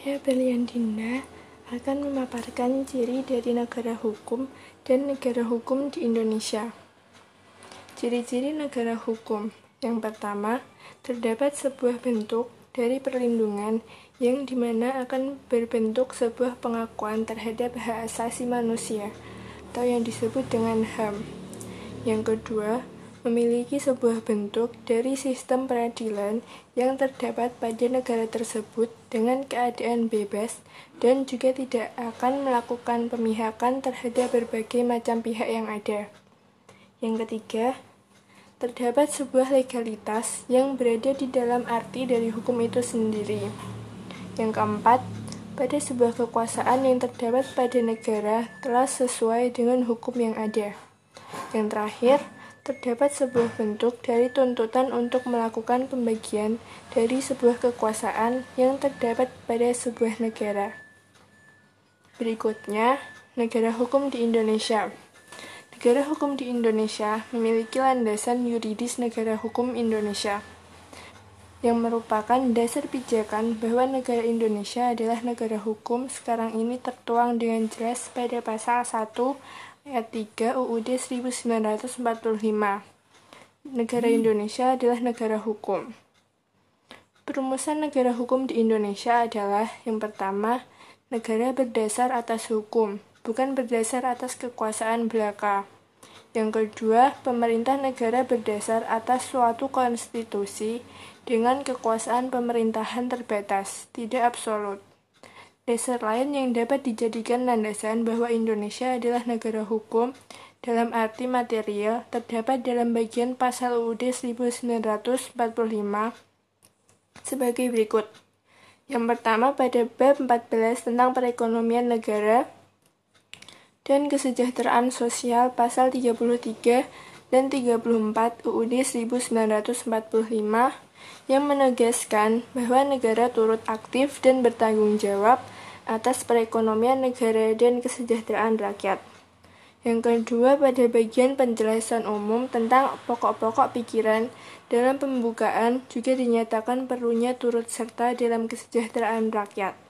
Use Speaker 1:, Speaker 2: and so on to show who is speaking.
Speaker 1: Saya Berlian Dinda akan memaparkan ciri dari negara hukum dan negara hukum di Indonesia. Ciri-ciri negara hukum yang pertama, terdapat sebuah bentuk dari perlindungan yang di mana akan berbentuk sebuah pengakuan terhadap hak asasi manusia atau yang disebut dengan HAM. Yang kedua, memiliki sebuah bentuk dari sistem peradilan yang terdapat pada negara tersebut dengan keadaan bebas dan juga tidak akan melakukan pemihakan terhadap berbagai macam pihak yang ada. Yang ketiga, terdapat sebuah legalitas yang berada di dalam arti dari hukum itu sendiri. Yang keempat, pada sebuah kekuasaan yang terdapat pada negara telah sesuai dengan hukum yang ada. Yang terakhir, terdapat sebuah bentuk dari tuntutan untuk melakukan pembagian dari sebuah kekuasaan yang terdapat pada sebuah negara. Berikutnya, negara hukum di Indonesia. Negara hukum di Indonesia memiliki landasan yuridis negara hukum Indonesia yang merupakan dasar pijakan bahwa negara Indonesia adalah negara hukum sekarang ini tertuang dengan jelas pada pasal 1 ayat 3 UUD 1945. Negara Indonesia adalah negara hukum. Perumusan negara hukum di Indonesia adalah yang pertama, negara berdasar atas hukum, bukan berdasar atas kekuasaan belaka. Yang kedua, pemerintah negara berdasar atas suatu konstitusi dengan kekuasaan pemerintahan terbatas, tidak absolut. Dasar lain yang dapat dijadikan landasan bahwa Indonesia adalah negara hukum dalam arti material terdapat dalam bagian pasal UUD 1945 sebagai berikut. Yang pertama pada bab 14 tentang perekonomian negara dan kesejahteraan sosial pasal 33 dan 34 UUD 1945 yang menegaskan bahwa negara turut aktif dan bertanggung jawab atas perekonomian negara dan kesejahteraan rakyat. Yang kedua, pada bagian penjelasan umum tentang pokok-pokok pikiran dalam pembukaan juga dinyatakan perlunya turut serta dalam kesejahteraan rakyat.